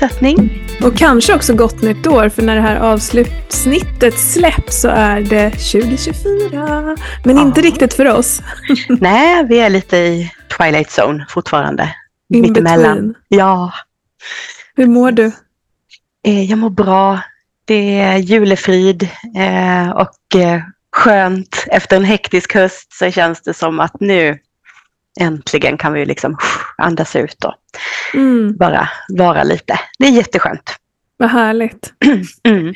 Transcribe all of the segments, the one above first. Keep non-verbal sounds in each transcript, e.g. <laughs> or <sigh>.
fortsättning. Och kanske också gott nytt år, för när det här avsnittet släpps så är det 2024. Men ja. inte riktigt för oss. <laughs> Nej, vi är lite i Twilight Zone fortfarande. In Mittemellan. Ja. Hur mår du? Eh, jag mår bra. Det är julefrid eh, och eh, skönt. Efter en hektisk höst så känns det som att nu äntligen kan vi liksom andas ut och mm. bara vara lite. Det är jätteskönt. Vad härligt. <clears throat> Mm.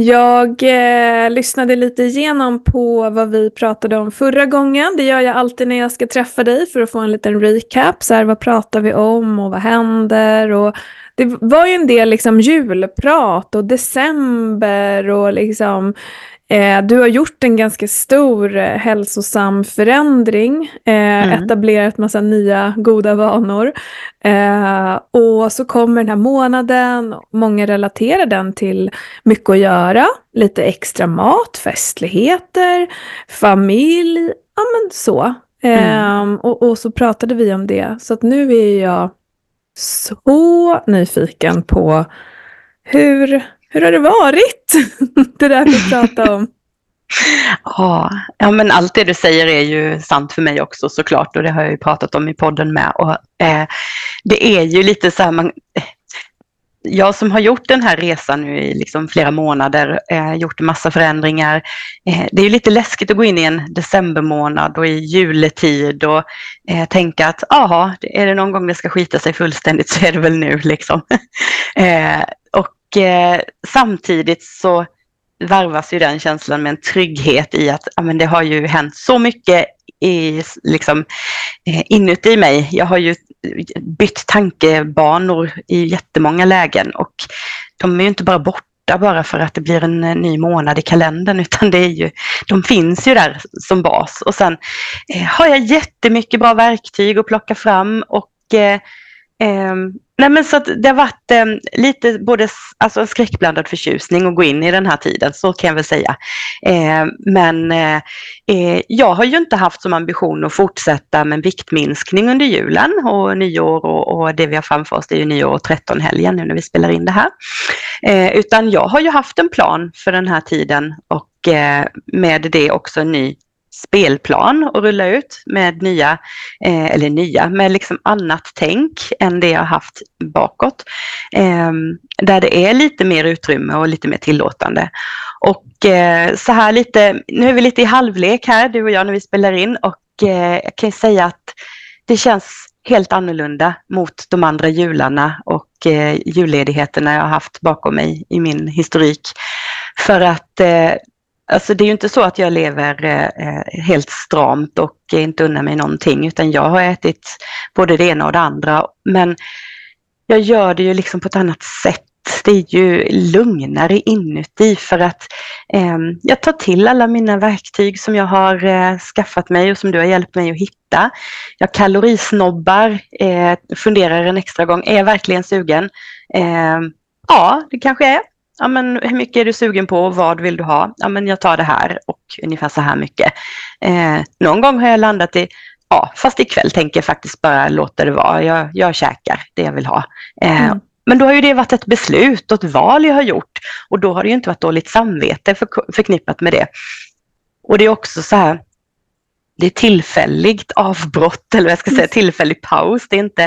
Jag eh, lyssnade lite igenom på vad vi pratade om förra gången. Det gör jag alltid när jag ska träffa dig för att få en liten recap. Så här, vad pratar vi om och vad händer? Och det var ju en del liksom julprat och december och liksom Eh, du har gjort en ganska stor eh, hälsosam förändring, eh, mm. etablerat massa nya goda vanor. Och så kommer den här månaden, många relaterar den till mycket att göra, lite extra mat, festligheter, familj, ja men så. Mm. Och, och så pratade vi om det, så att nu är jag så nyfiken på hur hur har det varit? <laughs> det där vi pratade om. Ja, ja, men allt det du säger är ju sant för mig också såklart och det har jag ju pratat om i podden med. Och, eh, det är ju lite så här, man, eh, jag som har gjort den här resan nu i liksom flera månader, eh, gjort en massa förändringar. Eh, det är ju lite läskigt att gå in i en decembermånad och i juletid och eh, tänka att aha, är det någon gång det ska skita sig fullständigt så är det väl nu liksom. <laughs> Eh, Eh, och eh, samtidigt så varvas ju den känslan med en trygghet i att ja, men det har ju hänt så mycket i, liksom, eh, inuti mig. Jag har ju bytt tankebanor i jättemånga lägen och de är ju inte bara borta bara för att det blir en eh, ny månad i kalendern <laughs> utan det är ju, de finns ju där som bas. Och sen eh, har jag jättemycket bra verktyg att plocka fram och eh, eh, Nej, men så att det har varit eh, lite både alltså en skräckblandad förtjusning att gå in i den här tiden, så kan jag väl säga. Ehm, eh, men eh, jag har ju inte haft som ambition att fortsätta med viktminskning under julen och nyår och, och det vi har framför oss det är ju nyår och 13-helgen nu när vi spelar in det här. Eh, utan jag har ju haft en plan för den här tiden och eh, med det också en ny spelplan att rulla ut med nya, eh, eller nya, med liksom annat tänk än det jag haft bakåt. Eh, där det är lite mer utrymme och lite mer tillåtande. Och eh, så här lite, nu är vi lite i halvlek här, du och jag, när vi spelar in och eh, jag kan säga att det känns helt annorlunda mot de andra jularna och eh, julledigheterna jag har haft bakom mig i min historik. För att eh, Alltså det är ju inte så att jag lever eh, helt stramt och inte unnar mig någonting utan jag har ätit både det ena och det andra. Men jag gör det ju liksom på ett annat sätt. Det är ju lugnare inuti för att eh, jag tar till alla mina verktyg som jag har eh, skaffat mig och som du har hjälpt mig att hitta. Jag kalorisnobbar, eh, funderar en extra gång, är jag verkligen sugen? Ehm, ja, det kanske är ja, men hur mycket är du sugen på och vad vill du ha? Ja, men jag tar det här och ungefär så här mycket. Eh, någon gång har jag landat i, ja, fast ikväll tänker jag faktiskt bara låta det vara. Jag, jag käkar det jag vill ha. Eh, mm. Men då har ju det varit ett beslut och ett val jag har gjort och då har det ju inte varit dåligt samvete för, förknippat med det. Och det är också så här, det är tillfälligt avbrott eller vad jag ska säga, tillfällig paus. Det är inte,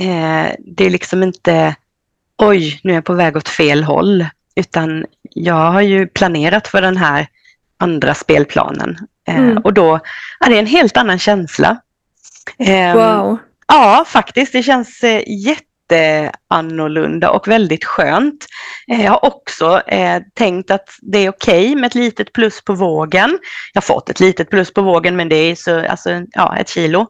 eh, det är liksom inte, oj, nu är jag på väg åt fel håll. Utan jag har ju planerat för den här andra spelplanen. Eh, mm. och då är det en helt annan känsla. Ehm, wow. Ja, faktiskt. Det känns eh, jätteannorlunda och väldigt skönt. Eh, jag har också tänkt att det är okej okay med ett litet plus på vågen. Jag har fått ett litet plus på vågen men det är så, alltså, ja, ett kilo.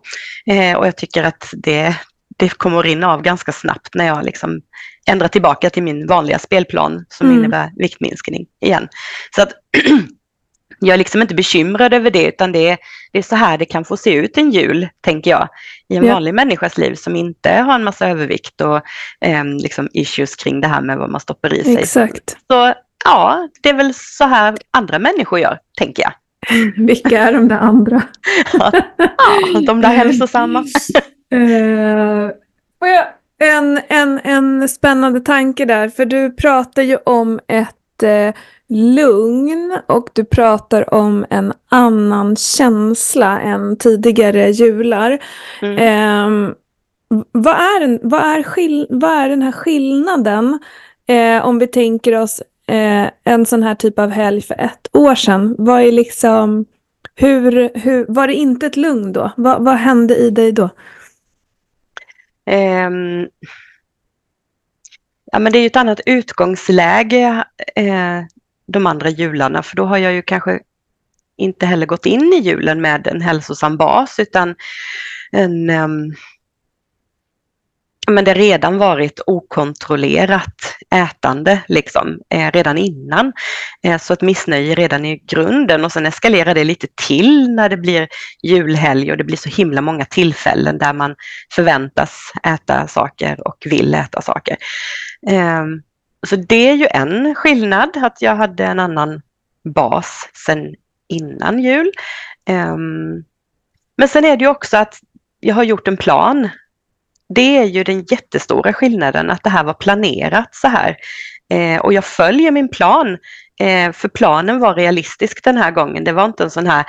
Och jag tycker att det, det kommer att rinna av ganska snabbt när jag liksom ändrar tillbaka till min vanliga spelplan som mm. innebär viktminskning igen. Så att <clears throat> jag är liksom inte bekymrad över det utan det är, det är så här det kan få se ut en jul, tänker jag, i en ja. vanlig människas liv som inte har en massa övervikt och eh, liksom issues kring det här med vad man stoppar i sig. Exakt. Så ja, det är väl så här andra människor gör, tänker jag. <laughs> Vilka är de där andra? <laughs> ja, de där <laughs> hälsosamma. Uh, en, en, en spännande tanke där, för du pratar ju om ett eh, lugn och du pratar om en annan känsla än tidigare jular. Mm. Eh, vad, är, vad, är skill, vad är den här skillnaden eh, om vi tänker oss eh, en sån här typ av helg för ett år sedan? Vad är liksom, hur, hur, var det inte ett lugn då? Vad, vad hände i dig då? Eh, ja, men det är ju ett annat utgångsläge eh, de andra jularna, för då har jag ju kanske inte heller gått in i julen med en hälsosam bas, utan en, um, men det redan varit okontrollerat ätande liksom, eh, redan innan. Eh, så ett missnöje redan i grunden och sen eskalerar det lite till när det blir julhelg och det blir så himla många tillfällen där man förväntas äta saker och vill äta saker. Eh, så det är ju en skillnad, att jag hade en annan bas sen innan jul. Ehm, men sen är det ju också att jag har gjort en plan det är ju den jättestora skillnaden att det här var planerat så här. Eh, och jag följer min plan. Eh, för planen var realistisk den här gången. Det var inte en sån här,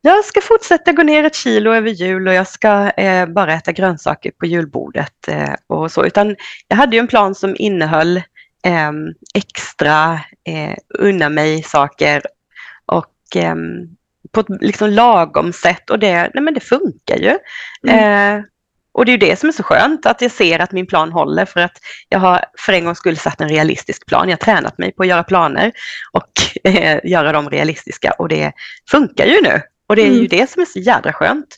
jag ska fortsätta gå ner ett kilo över jul och jag ska eh, bara äta grönsaker på julbordet eh, och så. Utan jag hade ju en plan som innehöll ehm, extra eh, unna mig saker och ehm, på ett liksom lagom sätt och det, nej men det funkar ju. Mm. Och det är det som är så skönt, att jag ser att min plan håller för att jag har för en gångs skull satt en realistisk plan. Jag har tränat mig på att göra planer och <laughs> eh, göra dem realistiska och det funkar ju nu. Och det är mm. ju det som är så jädra skönt.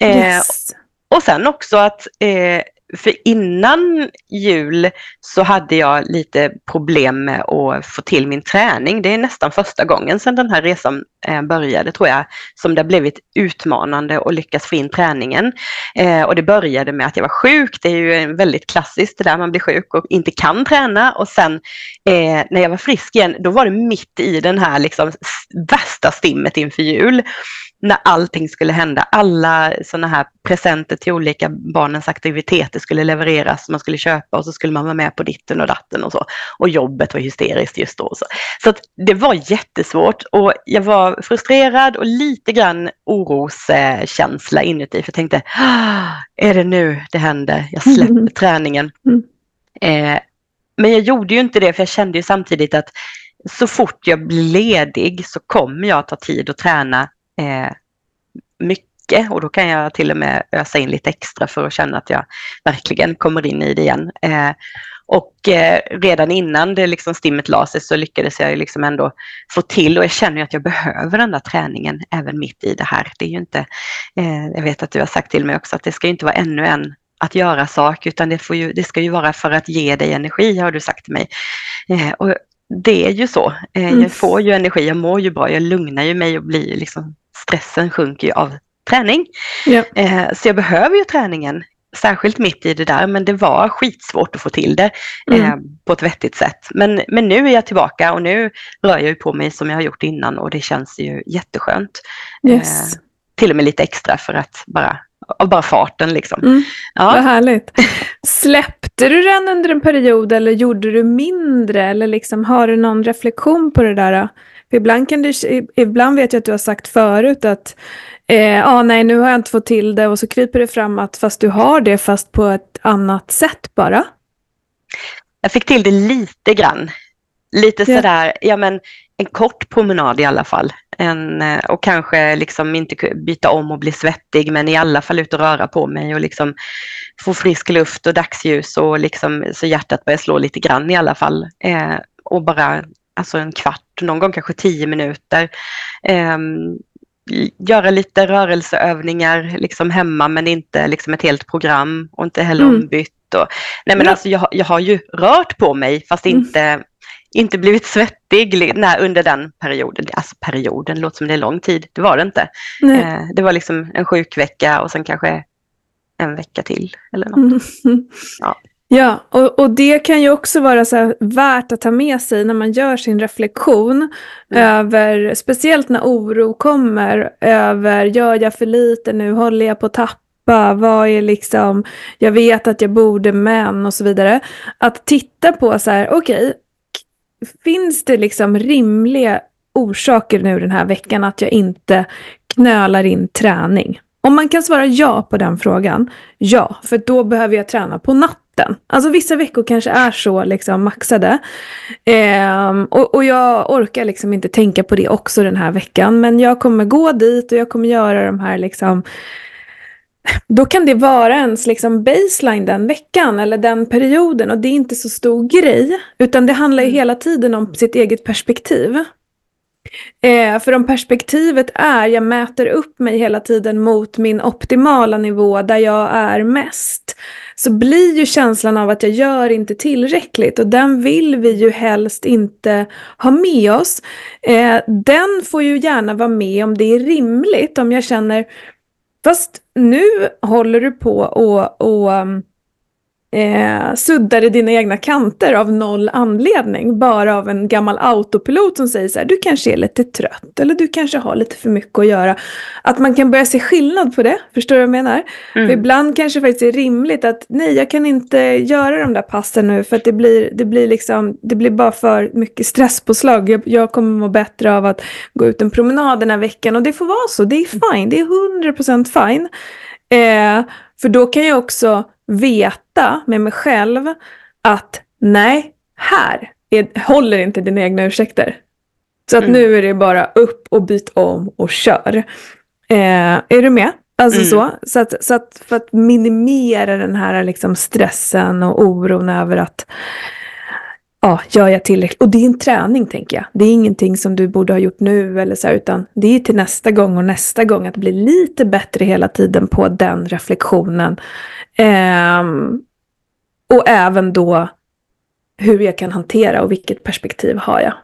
Eh, yes. Och sen också att eh, för innan jul så hade jag lite problem med att få till min träning. Det är nästan första gången sedan den här resan Eh, började tror jag som det har blivit utmanande att lyckas få in träningen. Eh, och det började med att jag var sjuk. Det är ju väldigt klassiskt det där man blir sjuk och inte kan träna. Och sen eh, när jag var frisk igen, då var det mitt i den här liksom värsta stimmet inför jul när allting skulle hända. Alla sådana här presenter till olika barnens aktiviteter skulle levereras, man skulle köpa och så skulle man vara med på ditten och datten och så. Och jobbet var hysteriskt just då. Så, så att det var jättesvårt och jag var frustrerad och lite grann oroskänsla inuti för jag tänkte, ah, är det nu det händer? Jag släpper mm. träningen. Mm. Eh, men jag gjorde ju inte det för jag kände ju samtidigt att så fort jag blir ledig så kommer jag ta tid att träna eh, mycket och då kan jag till och med ösa in lite extra för att känna att jag verkligen kommer in i det igen. Eh, och eh, redan innan det liksom stimmet la sig så lyckades jag liksom ändå få till och jag känner att jag behöver den där träningen även mitt i det här. Det är ju inte, eh, jag vet att du har sagt till mig också att det ska inte vara ännu en att göra sak utan det, ju, det ska ju vara för att ge dig energi har du sagt till mig. Eh, och det är ju så. Eh, mm. Jag får ju energi, jag mår ju bra, jag lugnar ju mig och blir liksom stressen sjunker ju av träning. Ja. Eh, så jag behöver ju träningen, särskilt mitt i det där, men det var skitsvårt att få till det mm. Eh, på ett vettigt sätt. Men, men nu är jag tillbaka och nu rör jag ju på mig som jag har gjort innan och det känns ju jätteskönt. Yes. Eh, till och med lite extra för att bara av bara farten liksom. Mm, ja. Vad härligt. Släppte du den under en period eller gjorde du mindre? Eller liksom, har du någon reflektion på det där? För ibland, kan du, ibland vet jag att du har sagt förut att eh, ah, nej, nu har jag inte fått till det och så kryper det fram att fast du har det fast på ett annat sätt bara. Jag fick till det lite grann. Lite sådär, ja men en kort promenad i alla fall. En, eh, och kanske liksom inte byta om och bli svettig men i alla fall ut och röra på mig och liksom få frisk luft och dagsljus och liksom, så hjärtat börjar slå lite grann i alla fall. Eh, och bara alltså en kvart, någon gång kanske tio minuter. Eh, göra lite rörelseövningar liksom hemma men inte liksom ett helt program och inte heller mm. ombytt. Och, nej men ja. alltså jag, jag har ju rört på mig fast mm. inte, inte blivit svettig när, under den perioden. Alltså perioden låter som det är lång tid, det var det inte. Eh, det var liksom en sjukvecka och sen kanske en vecka till eller något. Mm. <laughs> Ja. Ja, och, och det kan ju också vara så värt att ta med sig när man gör sin reflektion mm. över, speciellt när oro kommer, över gör jag för lite nu, håller jag på att tappa? Vad är liksom, jag vet att jag borde men och så vidare. Att titta på så här, okej, okay, finns det liksom rimliga orsaker nu den här veckan att jag inte knölar in träning? Om man kan svara ja på den frågan, ja, för då behöver jag träna på natten. Alltså vissa veckor kanske är så liksom maxade. Eh, och, och jag orkar liksom inte tänka på det också den här veckan. Men jag kommer gå dit och jag kommer göra de här liksom då kan det vara ens liksom baseline den veckan eller den perioden och det är inte så stor grej. Utan det handlar ju mm. hela tiden om sitt eget perspektiv. Eh, för om perspektivet är, jag mäter upp mig hela tiden mot min optimala nivå där jag är mest. Så blir ju känslan av att jag gör inte tillräckligt och den vill vi ju helst inte ha med oss. Eh, den får ju gärna vara med om det är rimligt, om jag känner Fast nu håller du på och, och um, eh, suddar i dina egna kanter av noll anledning. Bara av en gammal autopilot som säger så här, du kanske är lite trött eller du kanske har lite för mycket att göra. Att man kan börja se skillnad på det, förstår du vad jag menar? Mm. För ibland kanske det faktiskt är rimligt att nej, jag kan inte göra de där passen nu för att det blir, det blir, liksom, det blir bara för mycket stresspåslag. Jag, jag kommer må bättre av att gå ut en promenad den här veckan och det får vara så, det är fine, det är 100% fine. Eh, för då kan jag också veta med mig själv att nej, här är, håller inte dina egna ursäkter. Så att mm. nu är det bara upp och byt om och kör. Eh, är du med? Alltså mm. så. Så, att, så att för att minimera den här liksom stressen och oron över att ja, gör jag tillräckligt? Och det är en träning tänker jag. Det är ingenting som du borde ha gjort nu eller så, utan det är till nästa gång och nästa gång att bli lite bättre hela tiden på den reflektionen. Um, och även då hur jag kan hantera och vilket perspektiv har jag.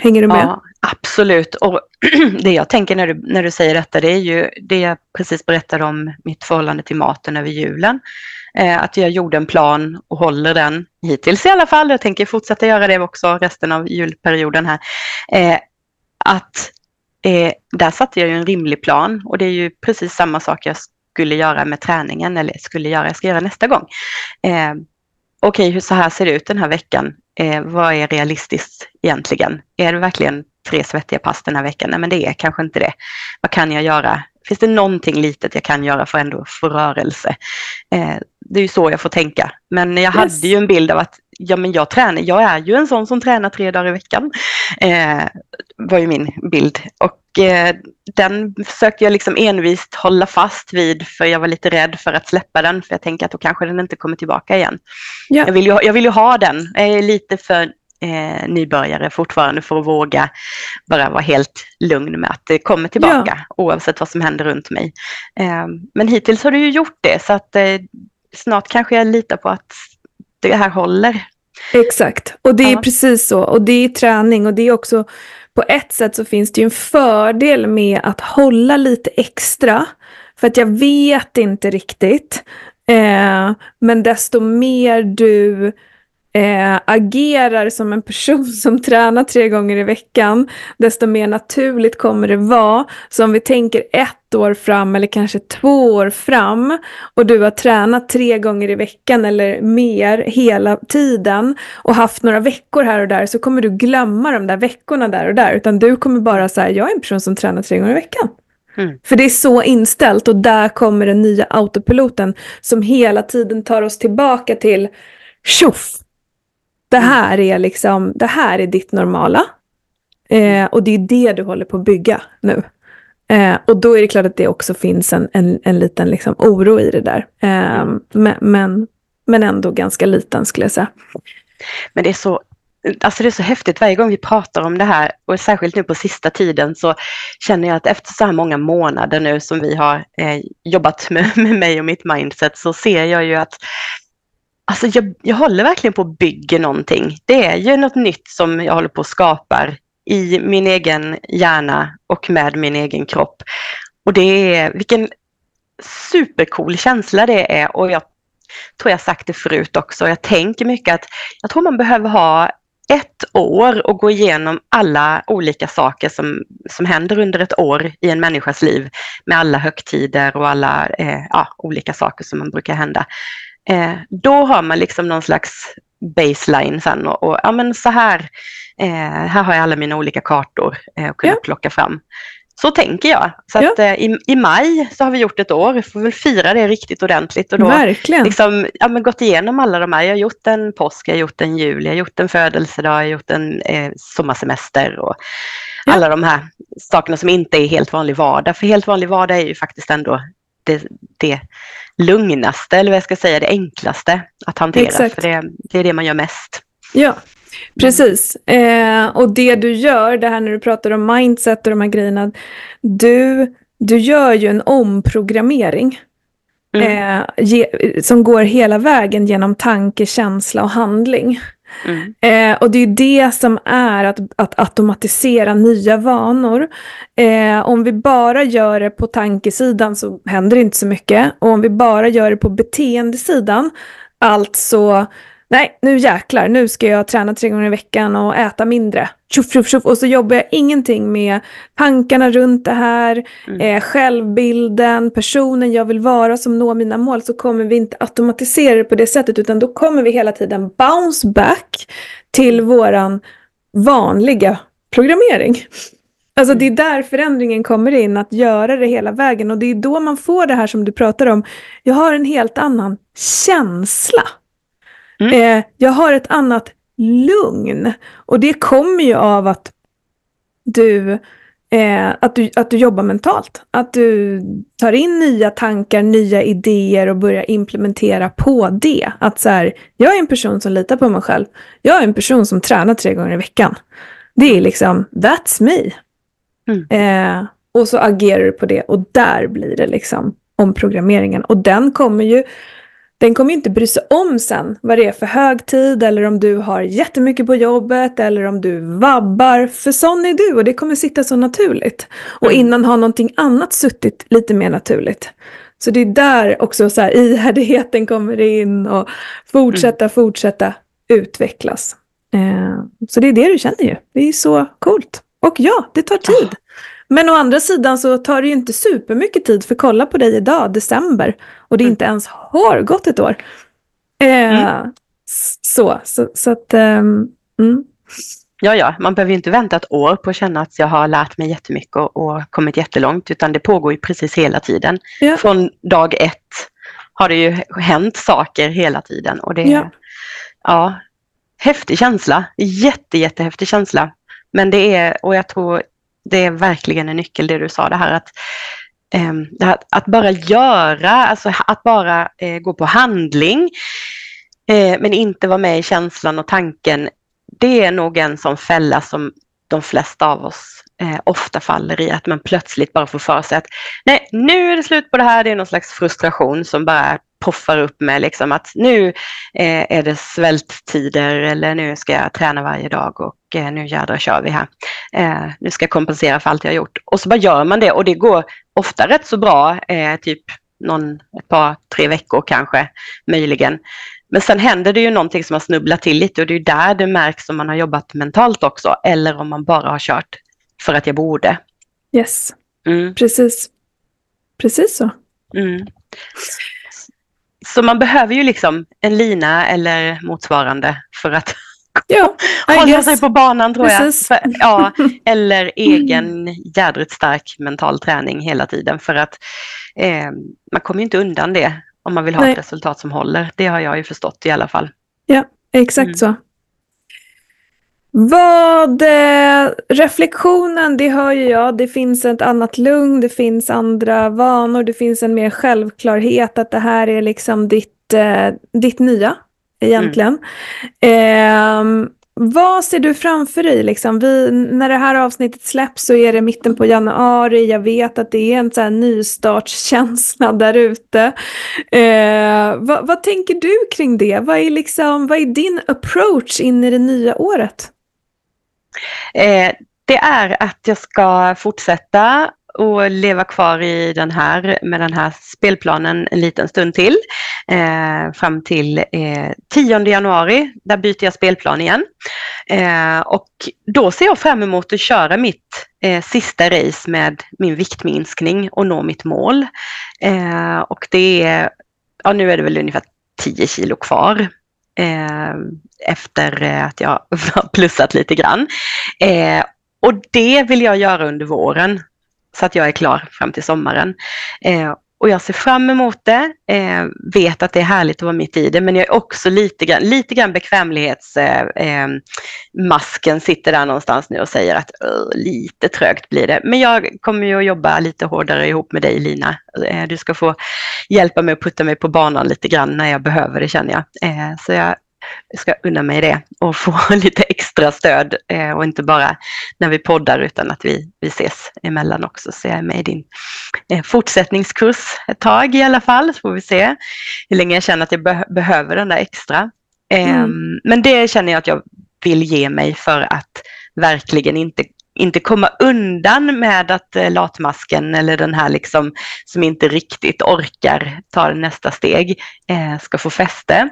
Hänger du med? Ja, absolut. Och <clears throat> det jag tänker när du, när du säger detta, det är ju det jag precis berättade om mitt förhållande till maten över julen. Eh, att jag gjorde en plan och håller den hittills i alla fall. Jag tänker fortsätta göra det också resten av julperioden här. Eh, att eh, där satte jag ju en rimlig plan och det är ju precis samma sak jag skulle göra med träningen eller skulle göra, jag ska göra nästa gång. Eh, Okej, okay, så här ser det ut den här veckan. Eh, vad är realistiskt egentligen? Är det verkligen tre svettiga pass den här veckan? Nej, men det är kanske inte det. Vad kan jag göra? Finns det någonting litet jag kan göra för ändå få rörelse? Eh, det är ju så jag får tänka. Men jag yes. hade ju en bild av att ja, men jag, tränar, jag är ju en sån som tränar tre dagar i veckan. Eh, var ju min bild. Och eh, den försökte jag liksom envist hålla fast vid för jag var lite rädd för att släppa den för jag tänker att då kanske den inte kommer tillbaka igen. Ja. Jag, vill ju, jag vill ju ha den. Jag är lite för eh, nybörjare fortfarande för att våga bara vara helt lugn med att det kommer tillbaka ja. oavsett vad som händer runt mig. Eh, men hittills har du ju gjort det så att eh, snart kanske jag litar på att det här håller. Exakt, och det är ja. precis så. Och det är träning och det är också på ett sätt så finns det ju en fördel med att hålla lite extra. För att jag vet inte riktigt. Eh, men desto mer du eh, agerar som en person <laughs> som tränar tre gånger i veckan, desto mer naturligt kommer det vara. Så om vi tänker ett år fram eller kanske två år fram och du har tränat tre gånger i veckan eller mer hela tiden och haft några veckor här och där så kommer du glömma de där veckorna där och där. Utan du kommer bara säga, jag är en person som tränar tre gånger i veckan. Mm. För det är så inställt och där kommer den nya autopiloten som hela tiden tar oss tillbaka till tjoff, det mm. här är liksom, det här är ditt normala. Eh, och det är det du håller på att bygga nu. Eh, och då är det klart att det också finns en, en, en liten liksom oro i det där. Eh, men, men, men ändå ganska liten skulle jag säga. Men det är så Alltså det är så häftigt varje gång vi pratar om det här och särskilt nu på sista tiden så känner jag att efter så här många månader nu som vi har eh, jobbat med, <laughs> med mig och mitt mindset så ser jag ju att Alltså jag, jag håller verkligen på att bygga någonting. Det är ju något nytt som jag håller på att skapa i min egen hjärna och med min egen kropp. Och det är, vilken supercool känsla det är och jag tror jag sagt det förut också. Jag tänker mycket att jag tror man behöver ha ett år och gå igenom alla olika saker som, som händer under ett år i en människas liv med alla högtider och alla eh, ja, olika saker som man brukar hända. Eh, då har man liksom någon slags baseline sen och, och ja men så här, eh, här har jag alla mina olika kartor eh, och kunna ja. plocka fram. Så tänker jag. Så ja. att, eh, i, i, maj så har vi gjort ett år. Vi får väl fira det riktigt ordentligt. Och då Verkligen. Liksom, ja, men gått igenom alla de här. Jag har gjort en påsk, jag har gjort en jul, jag har gjort en födelsedag, jag har gjort en eh, sommarsemester och ja. alla de här sakerna som inte är helt vanlig vardag. För helt vanlig vardag är ju faktiskt ändå det, det lugnaste, eller vad jag ska säga, det enklaste att hantera. Exakt. För det, det är det man gör mest. Ja, Precis. Eh, och det du gör, det här när du pratar om mindset och de här grejerna. Du, du gör ju en omprogrammering. Mm. Eh, ge, som går hela vägen genom tanke, känsla och handling. Mm. Eh, och det är det som är att, att automatisera nya vanor. Eh, om vi bara gör det på tankesidan så händer det inte så mycket. Och om vi bara gör det på beteendesidan, alltså nej, nu jäklar, nu ska jag träna tre gånger i veckan och äta mindre. Tjuff, tjuff, tjuff. Och så jobbar jag ingenting med tankarna runt det här, mm. eh, självbilden, personen jag vill vara som når mina mål, så kommer vi inte automatisera det på det sättet, utan då kommer vi hela tiden bounce back till våran vanliga programmering. Alltså det är där förändringen kommer in, att göra det hela vägen. Och det är då man får det här som du pratar om. Jag har en helt annan känsla Mm. Eh, jag har ett annat lugn. Och det kommer ju av att du, eh, att, du, att du jobbar mentalt. Att du tar in nya tankar, nya idéer och börjar implementera på det. Att så här, jag är en person som litar på mig själv. Jag är en person som tränar tre gånger i veckan. Det är liksom, that's me. Mm. Eh, och så agerar du på det och där blir det liksom omprogrammeringen. Och den kommer ju den kommer inte bry sig om sen vad det är för högtid eller om du har jättemycket på jobbet eller om du vabbar. För sån är du och det kommer sitta så naturligt. Och mm. innan har någonting annat suttit lite mer naturligt. Så det är där också så här, ihärdigheten kommer in och fortsätta, mm. fortsätta utvecklas. Eh, så det är det du känner ju. Det är så coolt. Och ja, det tar tid. Men å andra sidan så tar det ju inte supermycket tid, för kolla på dig idag, december, och det mm. inte ens har gått ett år. Eh, mm. Så, så, så att... Um, mm. Ja, ja, man behöver ju inte vänta ett år på att känna att jag har lärt mig jättemycket och, och kommit jättelångt, utan det pågår ju precis hela tiden. Ja. Från dag ett har det ju hänt saker hela tiden och det är ja. ja, häftig känsla, jätte, jättehäftig känsla. Men det är, och jag tror det är verkligen en nyckel det du sa, det här att ehm, det här, att bara göra, alltså att bara eh, gå på handling, eh, men inte vara med i känslan och tanken. Det är nog en sån fälla som de flesta av oss eh, ofta faller i, att man plötsligt bara får för sig att nej, nu är det slut på det här, det är någon slags frustration som bara poffar upp med liksom att nu eh, är det svälttider eller nu ska jag träna varje dag och nu jädrar kör vi här. Eh, nu ska jag kompensera för allt jag har gjort. Och så bara gör man det och det går ofta rätt så bra, eh, typ någon, ett par, tre veckor kanske, möjligen. Men sen händer det ju någonting som har snubblat till lite och det är där det märks om man har jobbat mentalt också eller om man bara har kört för att jag borde. Yes, mm. precis. Precis så. Mm. Så man behöver ju liksom en lina eller motsvarande för att ja, hålla sig på banan tror Precis. jag. För, ja, <laughs> eller egen jädrigt stark mental träning hela tiden för att eh, man kommer inte undan det om man vill ha Nej. ett resultat som håller. Det har jag ju förstått i alla fall. Ja, exakt mm. så. Vad, eh, reflektionen, det hör ju jag, det finns ett annat lugn, det finns andra vanor, det finns en mer självklarhet att det här är liksom ditt, eh, ditt nya egentligen. Mm. Eh, vad ser du framför dig? Liksom? Vi, när det här avsnittet släpps så är det mitten på januari. Jag vet att det är en så här nystartskänsla där ute. Eh, vad, vad, tänker du kring det? Vad är, liksom, vad är din approach in i det nya året? Eh, det är att jag ska fortsätta och leva kvar i den här, med den här spelplanen en liten stund till. Eh, fram till eh, 10 januari, där byter jag spelplan igen. Eh, och då ser jag fram emot att köra mitt eh, sista race med min viktminskning och nå mitt mål. Eh, och det är, ja nu är det väl ungefär 10 kilo kvar eh, efter att jag <laughs> har plussat lite grann. Eh, och det vill jag göra under våren så att jag är klar fram till sommaren. Eh, och jag ser fram emot det, eh, vet att det är härligt att vara mitt i det, men jag är också lite grann, lite grann bekvämlighetsmasken eh, eh sitter där någonstans nu och säger att lite trögt blir det. Men jag kommer ju att jobba lite hårdare ihop med dig Lina. Eh, du ska få hjälpa mig att putta mig på banan lite grann när jag behöver det känner jag. Eh, så jag ska unna mig det och få <laughs> lite extra stöd eh, och inte bara när vi poddar utan att vi, vi ses emellan också. Så jag är med i din eh, fortsättningskurs ett tag i alla fall så får vi se hur länge jag känner att jag be behöver den där extra. Mm. Men det känner jag att jag vill ge mig för att verkligen inte inte komma undan med att eh, latmasken eller den här liksom som inte riktigt orkar ta nästa steg eh, ska få fäste.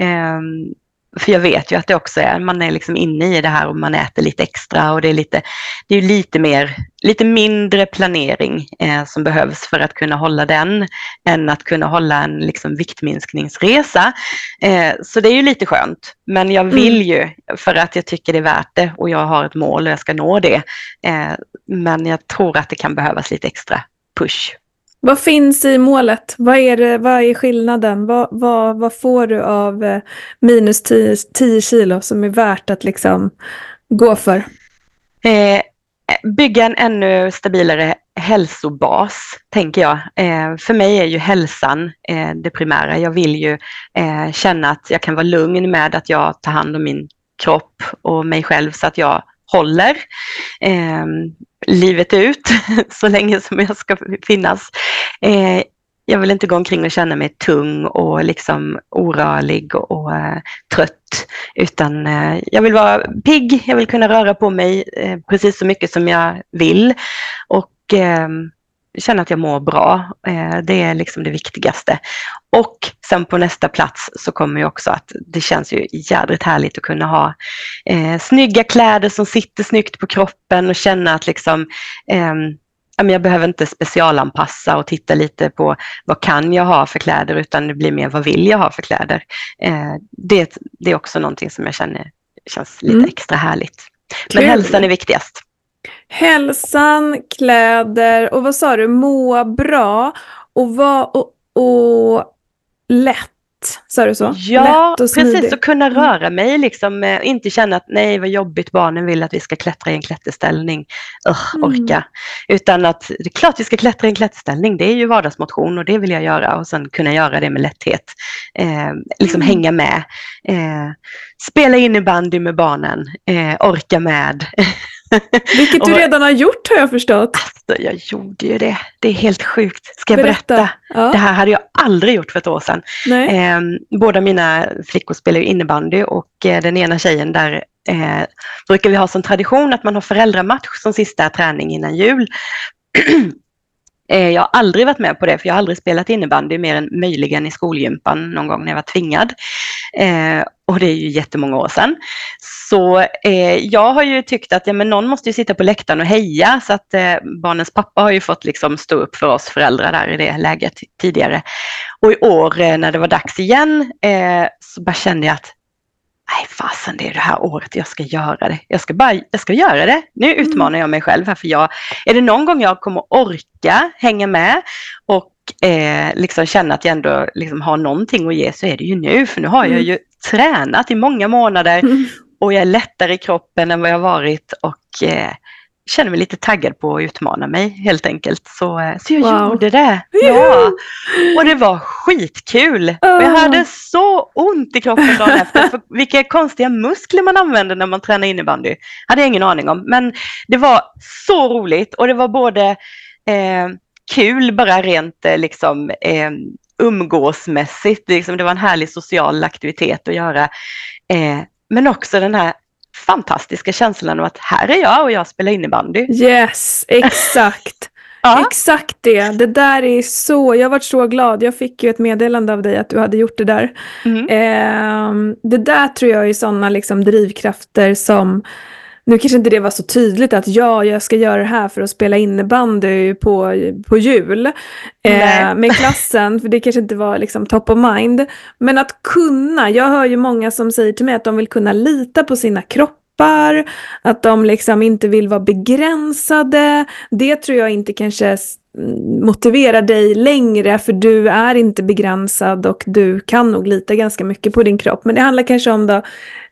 Ehm, för jag vet ju att det också är, man är liksom inne i det här och man äter lite extra och det är lite, det är lite mer, lite mindre planering eh, som behövs för att kunna hålla den än att kunna hålla en liksom viktminskningsresa. Eh, så det är ju lite skönt. Men jag vill mm. ju för att jag tycker det är värt det och jag har ett mål och jag ska nå det. Eh, men jag tror att det kan behövas lite extra push vad finns i målet? Vad är, det, vad är skillnaden? Vad, vad, vad får du av eh, minus 10, 10 kilo som är värt att liksom gå för? Eh, bygga en ännu stabilare hälsobas, tänker jag. Eh, för mig är ju hälsan eh, det primära. Jag vill ju eh, känna att jag kan vara lugn med att jag tar hand om min kropp och mig själv så att jag håller eh, livet ut <laughs> så länge som jag ska finnas. Eh, jag vill inte gå omkring och känna mig tung och liksom orörlig och, eh, trött. Utan eh, jag vill vara pigg, jag vill kunna röra på mig eh, precis så mycket som jag vill. Och ehm, känna att jag mår bra. Det är liksom det viktigaste. Och sen på nästa plats så kommer ju också att det känns ju jädrigt härligt att kunna ha eh, snygga kläder som sitter snyggt på kroppen och känna att liksom eh, jag behöver inte specialanpassa och titta lite på vad kan jag ha för kläder utan det blir mer vad vill jag ha för kläder. Eh, det, det är också någonting som jag känner känns lite mm. extra härligt. Men Kul. hälsan är viktigast. Hälsan, kläder och vad sa du, må bra och, var, och, och lätt sa du så? Ja, precis. Att kunna mm. röra mig, liksom, eh, inte känna att nej vad jobbigt, barnen vill att vi ska klättra i en klätterställning. Ugh, mm. orka. Utan att det är klart vi ska klättra i en klätterställning, det är ju vardagsmotion och det vill jag göra och sen kunna göra det med lätthet. Eh, liksom mm. hänga med. Eh, spela innebandy med barnen, eh, orka med. <laughs> Vilket du redan har gjort har jag förstått. Alltså, jag gjorde ju det. Det är helt sjukt. Ska jag berätta? berätta? Ja. Det här hade jag aldrig gjort för ett år sedan. Eh, båda mina flickor spelar ju innebandy och eh, den ena tjejen där eh, brukar vi ha som tradition att man har föräldramatch som sista träning innan jul. <clears throat> Eh, jag har aldrig varit med på det, för jag har aldrig spelat innebandy mer än möjligen i skolgympan någon gång när jag var tvingad. Eh, och det är ju jättemånga år sedan. Så eh, jag har ju tyckt att ja, men någon måste ju sitta på läktaren och heja, så att eh, barnens pappa har ju fått liksom stå upp för oss föräldrar där i det läget tidigare. Och i år eh, när det var dags igen eh, så bara kände jag att nej fasen det är det här året jag ska göra det. Jag ska bara, jag ska göra det. Nu mm. utmanar jag mig själv här för jag, är det någon gång jag kommer orka hänga med och eh, liksom känna att jag ändå liksom har någonting att ge så är det ju nu. För nu har jag mm. ju tränat i många månader mm. och jag är lättare i kroppen än vad jag varit och eh, känner mig lite taggad på att utmana mig helt enkelt. Så, eh, så jag wow. gjorde det. Ja. Och det var skitkul. Oh. Och jag hade så ont i kroppen dagen <laughs> efter. För vilka konstiga muskler man använder när man tränar innebandy. hade jag ingen aning om. Men det var så roligt och det var både eh, kul bara rent eh, liksom eh, umgåsmässigt. Liksom, det var en härlig social aktivitet att göra. Eh, men också den här fantastiska känslan av att här är jag och jag spelar innebandy. Yes, exakt. <laughs> Ja. Exakt det. Det där är så, jag varit så glad. Jag fick ju ett meddelande av dig att du hade gjort det där. Mm. Eh, det där tror jag är sådana liksom drivkrafter som nu kanske inte det var så tydligt att ja, jag ska göra det här för att spela innebandy på, på jul eh, <laughs> med klassen, för det kanske inte var liksom top of mind. Men att kunna, jag hör ju många som säger till mig att de vill kunna lita på sina kroppar, att de liksom inte vill vara begränsade. Det tror jag inte kanske motivera dig längre för du är inte begränsad och du kan nog lita ganska mycket på din kropp. Men det handlar kanske om då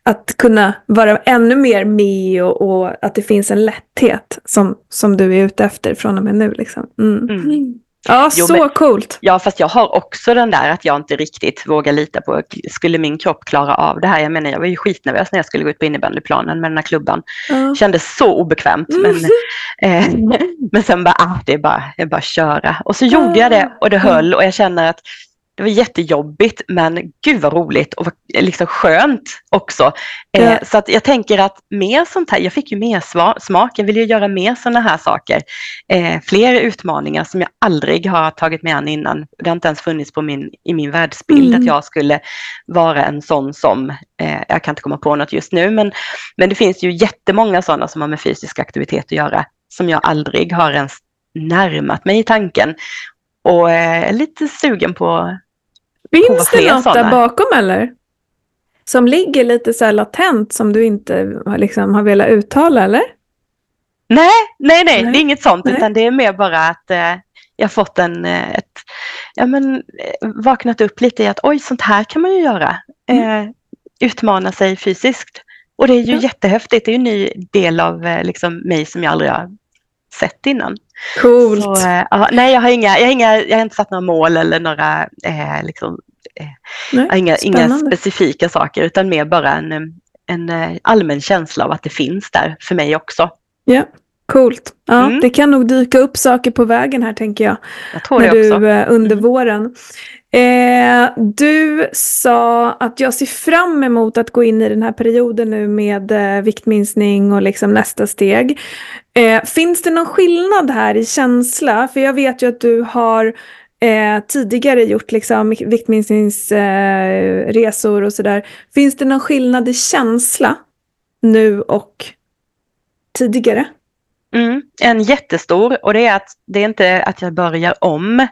att kunna vara ännu mer med och, och, att det finns en lätthet som, som du är ute efter från och med nu. Liksom. Mm. Mm. Ja, jo, så men, coolt. Ja, fast jag har också den där att jag inte riktigt vågar lita på, skulle min kropp klara av det här? Jag menar, jag var ju skitnervös när jag skulle gå ut på innebandyplanen med den här klubban. Ja. Kändes så obekvämt. Men, eh, <laughs> men sen bara, ah, det är bara, det är bara att köra. Och så gjorde jag det och det höll och jag känner att det var jättejobbigt men gud vad roligt och liksom skönt också. Eh, ja. så att jag tänker att mer sånt här, jag fick ju mer smak, jag vill ju göra mer sådana här saker. Eh, fler utmaningar som jag aldrig har tagit mig an innan. Det har inte ens funnits på min, i min världsbild mm. att jag skulle vara en sån som, eh, jag kan inte komma på något just nu, men, men det finns ju jättemånga sådana som har med fysisk aktivitet att göra som jag aldrig har ens närmat mig i tanken och är eh, lite sugen på Finns på det något sådana. där bakom eller? Som ligger lite så latent som du inte liksom, har velat uttala eller? Nej, nej, nej, nej. det är inget sånt nej. utan det är mer bara att eh, jag fått en, eh, ett, ja men eh, vaknat upp lite i att oj, sånt här kan man ju göra. Mm. Eh, utmana sig fysiskt. Och det är ju ja. jättehäftigt, det är ju en ny del av liksom, mig som jag aldrig har sett innan. Coolt. Så, äh, nej, jag har, inga, jag, har inga, jag har inte satt några mål eller några, äh, liksom, äh, nej, inga, inga, specifika saker utan mer bara en, en allmän känsla av att det finns där för mig också. Ja, coolt. Ja, mm. Det kan nog dyka upp saker på vägen här tänker jag. Jag tror när det du, också. Under mm. våren. Eh, du sa att jag ser fram emot att gå in i den här perioden nu med eh, viktminskning och liksom nästa steg. Eh, finns det någon skillnad här i känsla? För jag vet ju att du har eh, tidigare gjort liksom viktminskningsresor eh, och sådär. Finns det någon skillnad i känsla nu och tidigare? Mm, en jättestor och det är att det är inte att jag börjar om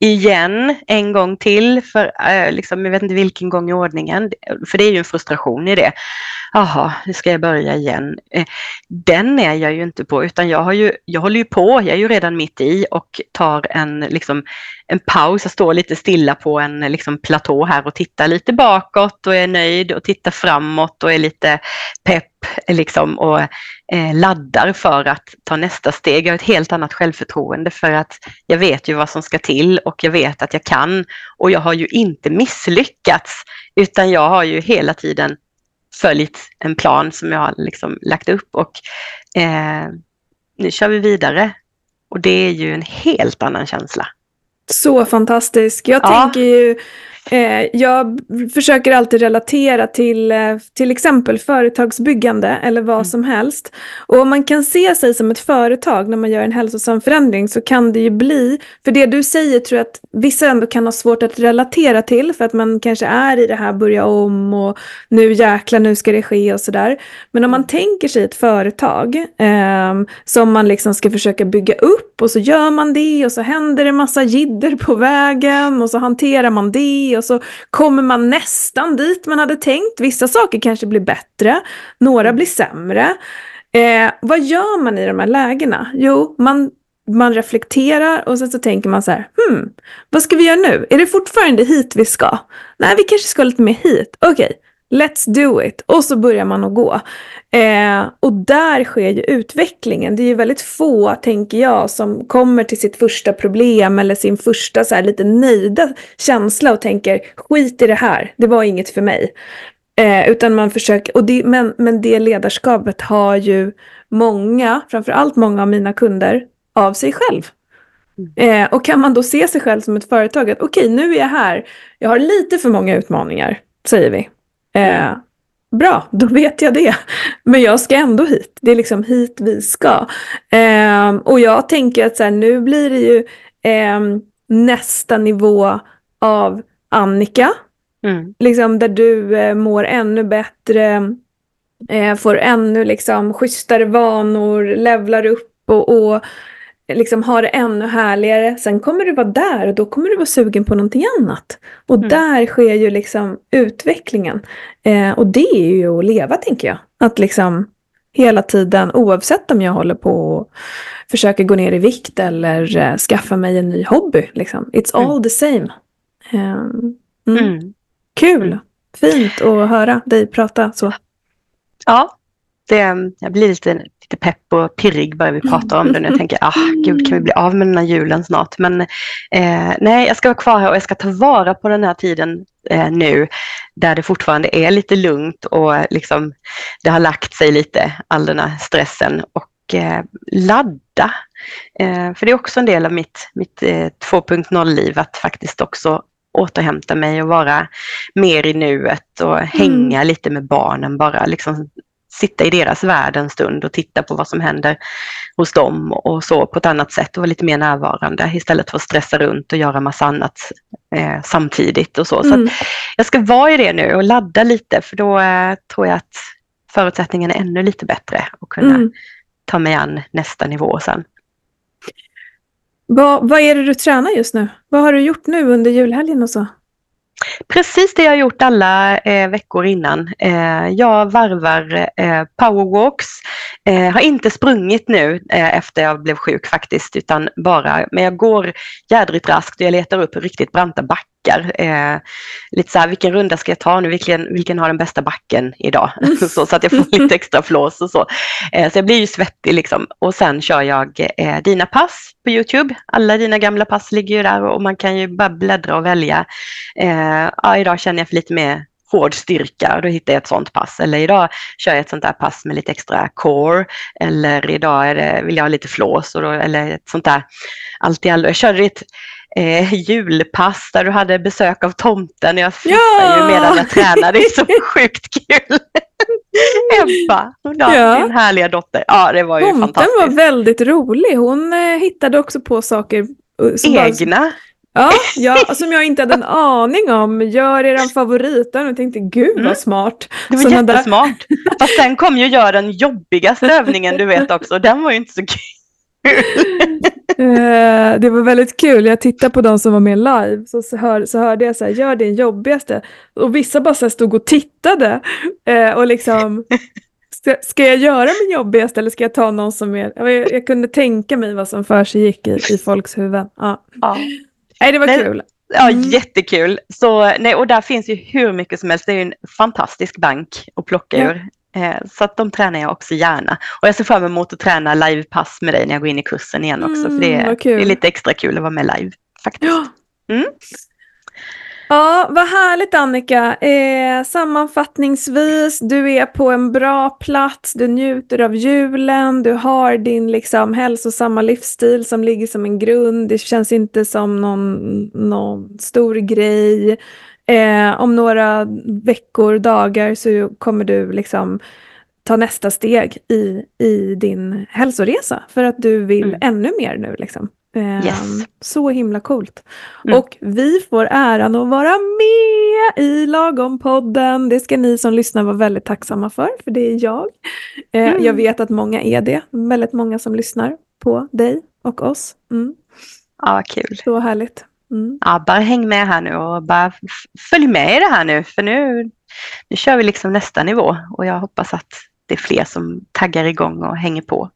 igen en gång till för eh, liksom, jag vet inte vilken gång i ordningen. För det är ju en frustration i det. Jaha, nu ska jag börja igen. Eh, den är jag ju inte på utan jag, har ju, jag håller ju på, jag är ju redan mitt i och tar en, liksom, en paus. Jag står lite stilla på en liksom, platå här och tittar lite bakåt och är nöjd och tittar framåt och är lite pepp liksom, och eh, laddar för att ta nästa steg. Jag har ett helt annat självförtroende för att jag vet ju vad som ska till och jag vet att jag kan. Och jag har ju inte misslyckats utan jag har ju hela tiden följt en plan som jag har liksom lagt upp och eh, nu kör vi vidare. Och det är ju en helt annan känsla. Så fantastisk. Jag ja. tänker ju jag försöker alltid relatera till eh, till exempel företagsbyggande eller vad mm. som helst. Och om man kan se sig som ett företag när man gör en hälsosam förändring så kan det ju bli, för det du säger tror jag att vissa ändå kan ha svårt att relatera till för att man kanske är i det här börja om och nu jäklar nu ska det ske och sådär. Men om man mm. tänker sig ett företag eh, som man liksom ska försöka bygga upp och så gör man det och så händer det massa jidder på vägen och så hanterar man det och så kommer man nästan dit man hade tänkt. Vissa saker kanske blir bättre, några blir sämre. Eh, vad gör man i de här lägena? Jo, man, man reflekterar och sen så tänker man så här, hmm, vad ska vi göra nu? Är det fortfarande hit vi ska? Nej, vi kanske ska lite mer hit. Okej, okay. Let's do it! Och så börjar man att gå. Eh, och där sker ju utvecklingen. Det är ju väldigt få, tänker jag, som kommer till sitt första problem eller sin första så här, lite nöjda känsla och tänker skit i det här, det var inget för mig. Eh, utan man försöker, och det, men, men det ledarskapet har ju många, framförallt många av mina kunder, av sig själv. Mm. Eh, och kan man då se sig själv som ett företag, att okej, okay, nu är jag här, jag har lite för många utmaningar, säger vi. Eh, bra, då vet jag det. Men jag ska ändå hit. Det är liksom hit vi ska. Eh, och jag tänker att så här, nu blir det ju eh, nästa nivå av Annika. Mm. Liksom där du eh, mår ännu bättre, eh, får ännu liksom schysstare vanor, levlar upp och, och liksom ha det ännu härligare. Sen kommer du vara där och då kommer du vara sugen på någonting annat. Och mm. där sker ju liksom utvecklingen. Eh, och det är ju att leva tänker jag. Att liksom hela tiden, oavsett om jag håller på och försöker gå ner i vikt eller eh, skaffa mig en ny hobby. Liksom. It's all mm. the same. Eh, mm. Kul! Fint att höra dig prata så. Ja, det, jag blir lite, lite pepp och pirrig bara vi pratar om det nu. Jag tänker, ah, gud, kan vi bli av med den här julen snart? Men eh, nej, jag ska vara kvar här och jag ska ta vara på den här tiden eh, nu, där det fortfarande är lite lugnt och liksom, det har lagt sig lite, all den här stressen. Och eh, ladda. Eh, för det är också en del av mitt, mitt 2.0-liv, att faktiskt också återhämta mig och vara mer i nuet och mm. hänga lite med barnen bara. Liksom sitta i deras värld en stund och titta på vad som händer hos dem och så på ett annat sätt och vara lite mer närvarande istället för att stressa runt och göra massa annat eh, samtidigt och så. Mm. så jag ska vara i det nu och ladda lite för då eh, tror jag att förutsättningarna är ännu lite bättre och kunna mm. ta mig an nästa nivå sen. Vad, vad är det du tränar just nu? Vad har du gjort nu under julhelgen och så? Precis det jag har gjort alla eh, veckor innan. Eh, jag varvar eh, powerwalks. Eh, har inte sprungit nu eh, efter jag blev sjuk faktiskt, utan bara, men jag går jädrigt raskt och jag letar upp riktigt branta backar backar. Eh, lite så här, vilken runda ska jag ta nu? Vilken, vilken har den bästa backen idag? Mm. <laughs> så, så att jag får <laughs> lite extra flås och så. Eh, så jag blir ju svettig liksom. Och sen kör jag eh, dina pass på Youtube. Alla dina gamla pass ligger ju där och man kan ju bara bläddra och välja. Eh, ja, idag känner jag för lite mer hård styrka, då hittar jag ett sånt pass. Eller idag kör jag ett sånt där pass med lite extra core. Eller idag det, vill jag ha lite flås. Och då, eller ett sånt där allt i allo. Jag körde ett eh, julpass där du hade besök av tomten. Jag flyttade ja! ju medan jag tränade. Det är så <laughs> sjukt kul. <laughs> Ebba, ja. din härliga dotter. Ja, det var ju tomten fantastiskt. Tomten var väldigt rolig. Hon eh, hittade också på saker. Eh, som Egna? Var, Ja, ja, <laughs> som jag inte hade en aning om. Gör er favorit. Och jag tänkte, gud vad mm. smart. Det var Såna jättesmart. Där... Fast sen kom ju göra den jobbigaste övningen du vet också. Den var ju inte så kul. Eh, det var väldigt kul. Jag tittade på de som var med live. Så, så, hör, så hörde jag så här, gör din jobbigaste. Och vissa bara så stod och tittade. Eh, och liksom, ska, ska jag göra min jobbigaste eller ska jag ta någon som är... Jag, jag kunde tänka mig vad som för sig gick i, i folks huvuden. Ja. ja. Nej, det var nej, kul. Ja, mm. jättekul. Så, nej, och där finns ju hur mycket som helst. Det är ju en fantastisk bank att plocka ja. ur. Eh, så att de tränar jag också gärna. Och jag ser fram emot att träna livepass med dig när jag går in i kursen igen också. Mm, för det är, det är, lite extra kul att vara med live faktiskt. Ja. Mm. Ja, vad härligt Annika. Eh, sammanfattningsvis, du är på en bra plats, du njuter av julen, du har din liksom hälsosamma livsstil som ligger som en grund. Det känns inte som någon, någon stor grej. Eh, om några veckor, dagar så kommer du liksom ta nästa steg i, i din hälsoresa för att du vill mm. ännu mer nu. Liksom. Eh, yes. Så himla coolt. Mm. Och vi får äran att vara med i Lagom-podden. Det ska ni som lyssnar vara väldigt tacksamma för, för det är jag. Eh, mm. Jag vet att många är det. Väldigt många som lyssnar på dig och oss. Mm. Ja, kul. Så härligt. Mm. Ja, bara häng med här nu och bara följ med i det här nu, för nu, nu kör vi liksom nästa nivå och jag hoppas att det är fler som taggar igång och hänger på.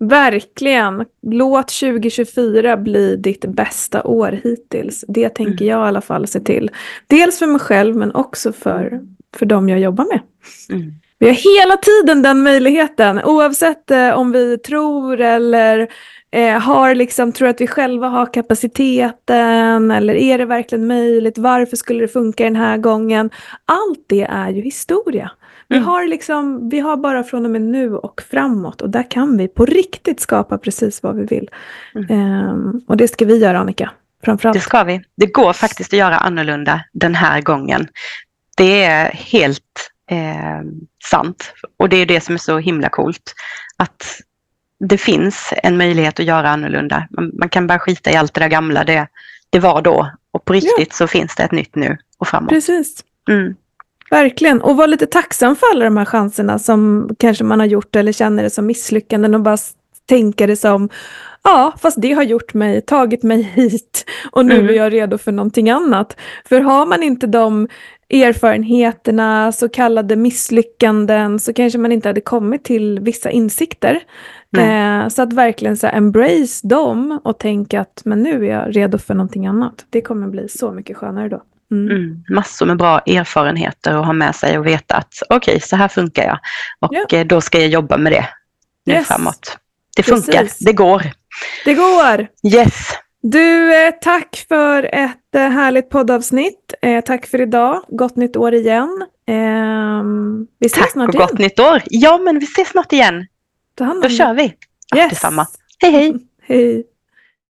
Verkligen. Låt 2024 bli ditt bästa år hittills. Det tänker mm. jag i alla fall se till. Dels för mig själv men också för, för de jag jobbar med. Mm. Vi har hela tiden den möjligheten oavsett eh, om vi tror eller eh, har liksom, tror att vi själva har kapaciteten eller är det verkligen möjligt? Varför skulle det funka den här gången? Allt det är ju historia. Vi, mm. har liksom, vi har bara från och med nu och framåt och där kan vi på riktigt skapa precis vad vi vill. Mm. Um, och det ska vi göra Annika. Framförallt. Det ska vi. Det går faktiskt att göra annorlunda den här gången. Det är helt eh, sant. Och det är det som är så himla coolt. Att det finns en möjlighet att göra annorlunda. Man, man kan bara skita i allt det där gamla. Det, det var då. Och på riktigt ja. så finns det ett nytt nu och framåt. Precis. Mm. Verkligen. Och var lite tacksam för alla de här chanserna som kanske man har gjort eller känner det som misslyckanden och bara tänka det som Ja, fast det har gjort mig, tagit mig <laughs> hit och nu mm. är jag redo för någonting annat. För har man inte de erfarenheterna, så kallade misslyckanden, så kanske man inte hade kommit till vissa insikter. Eh, så att verkligen så embrace dem och tänka att men nu är jag redo för någonting annat. Det kommer bli så mycket skönare då. Mm. Mm, massor med bra erfarenheter att ha med sig och veta att okej, okay, så här funkar jag. Och. Eh, då ska jag jobba med det nu yes. framåt. Det funkar, Precis. det går. Det går. Yes. Du, eh, tack för ett eh, härligt poddavsnitt. Eh, tack för idag. Gott nytt år igen. Eh, vi ses tack snart och igen. gott nytt år. Ja, men vi ses snart igen. Då kör vi. Yes. Detsamma. Hej, hej. <laughs> hej.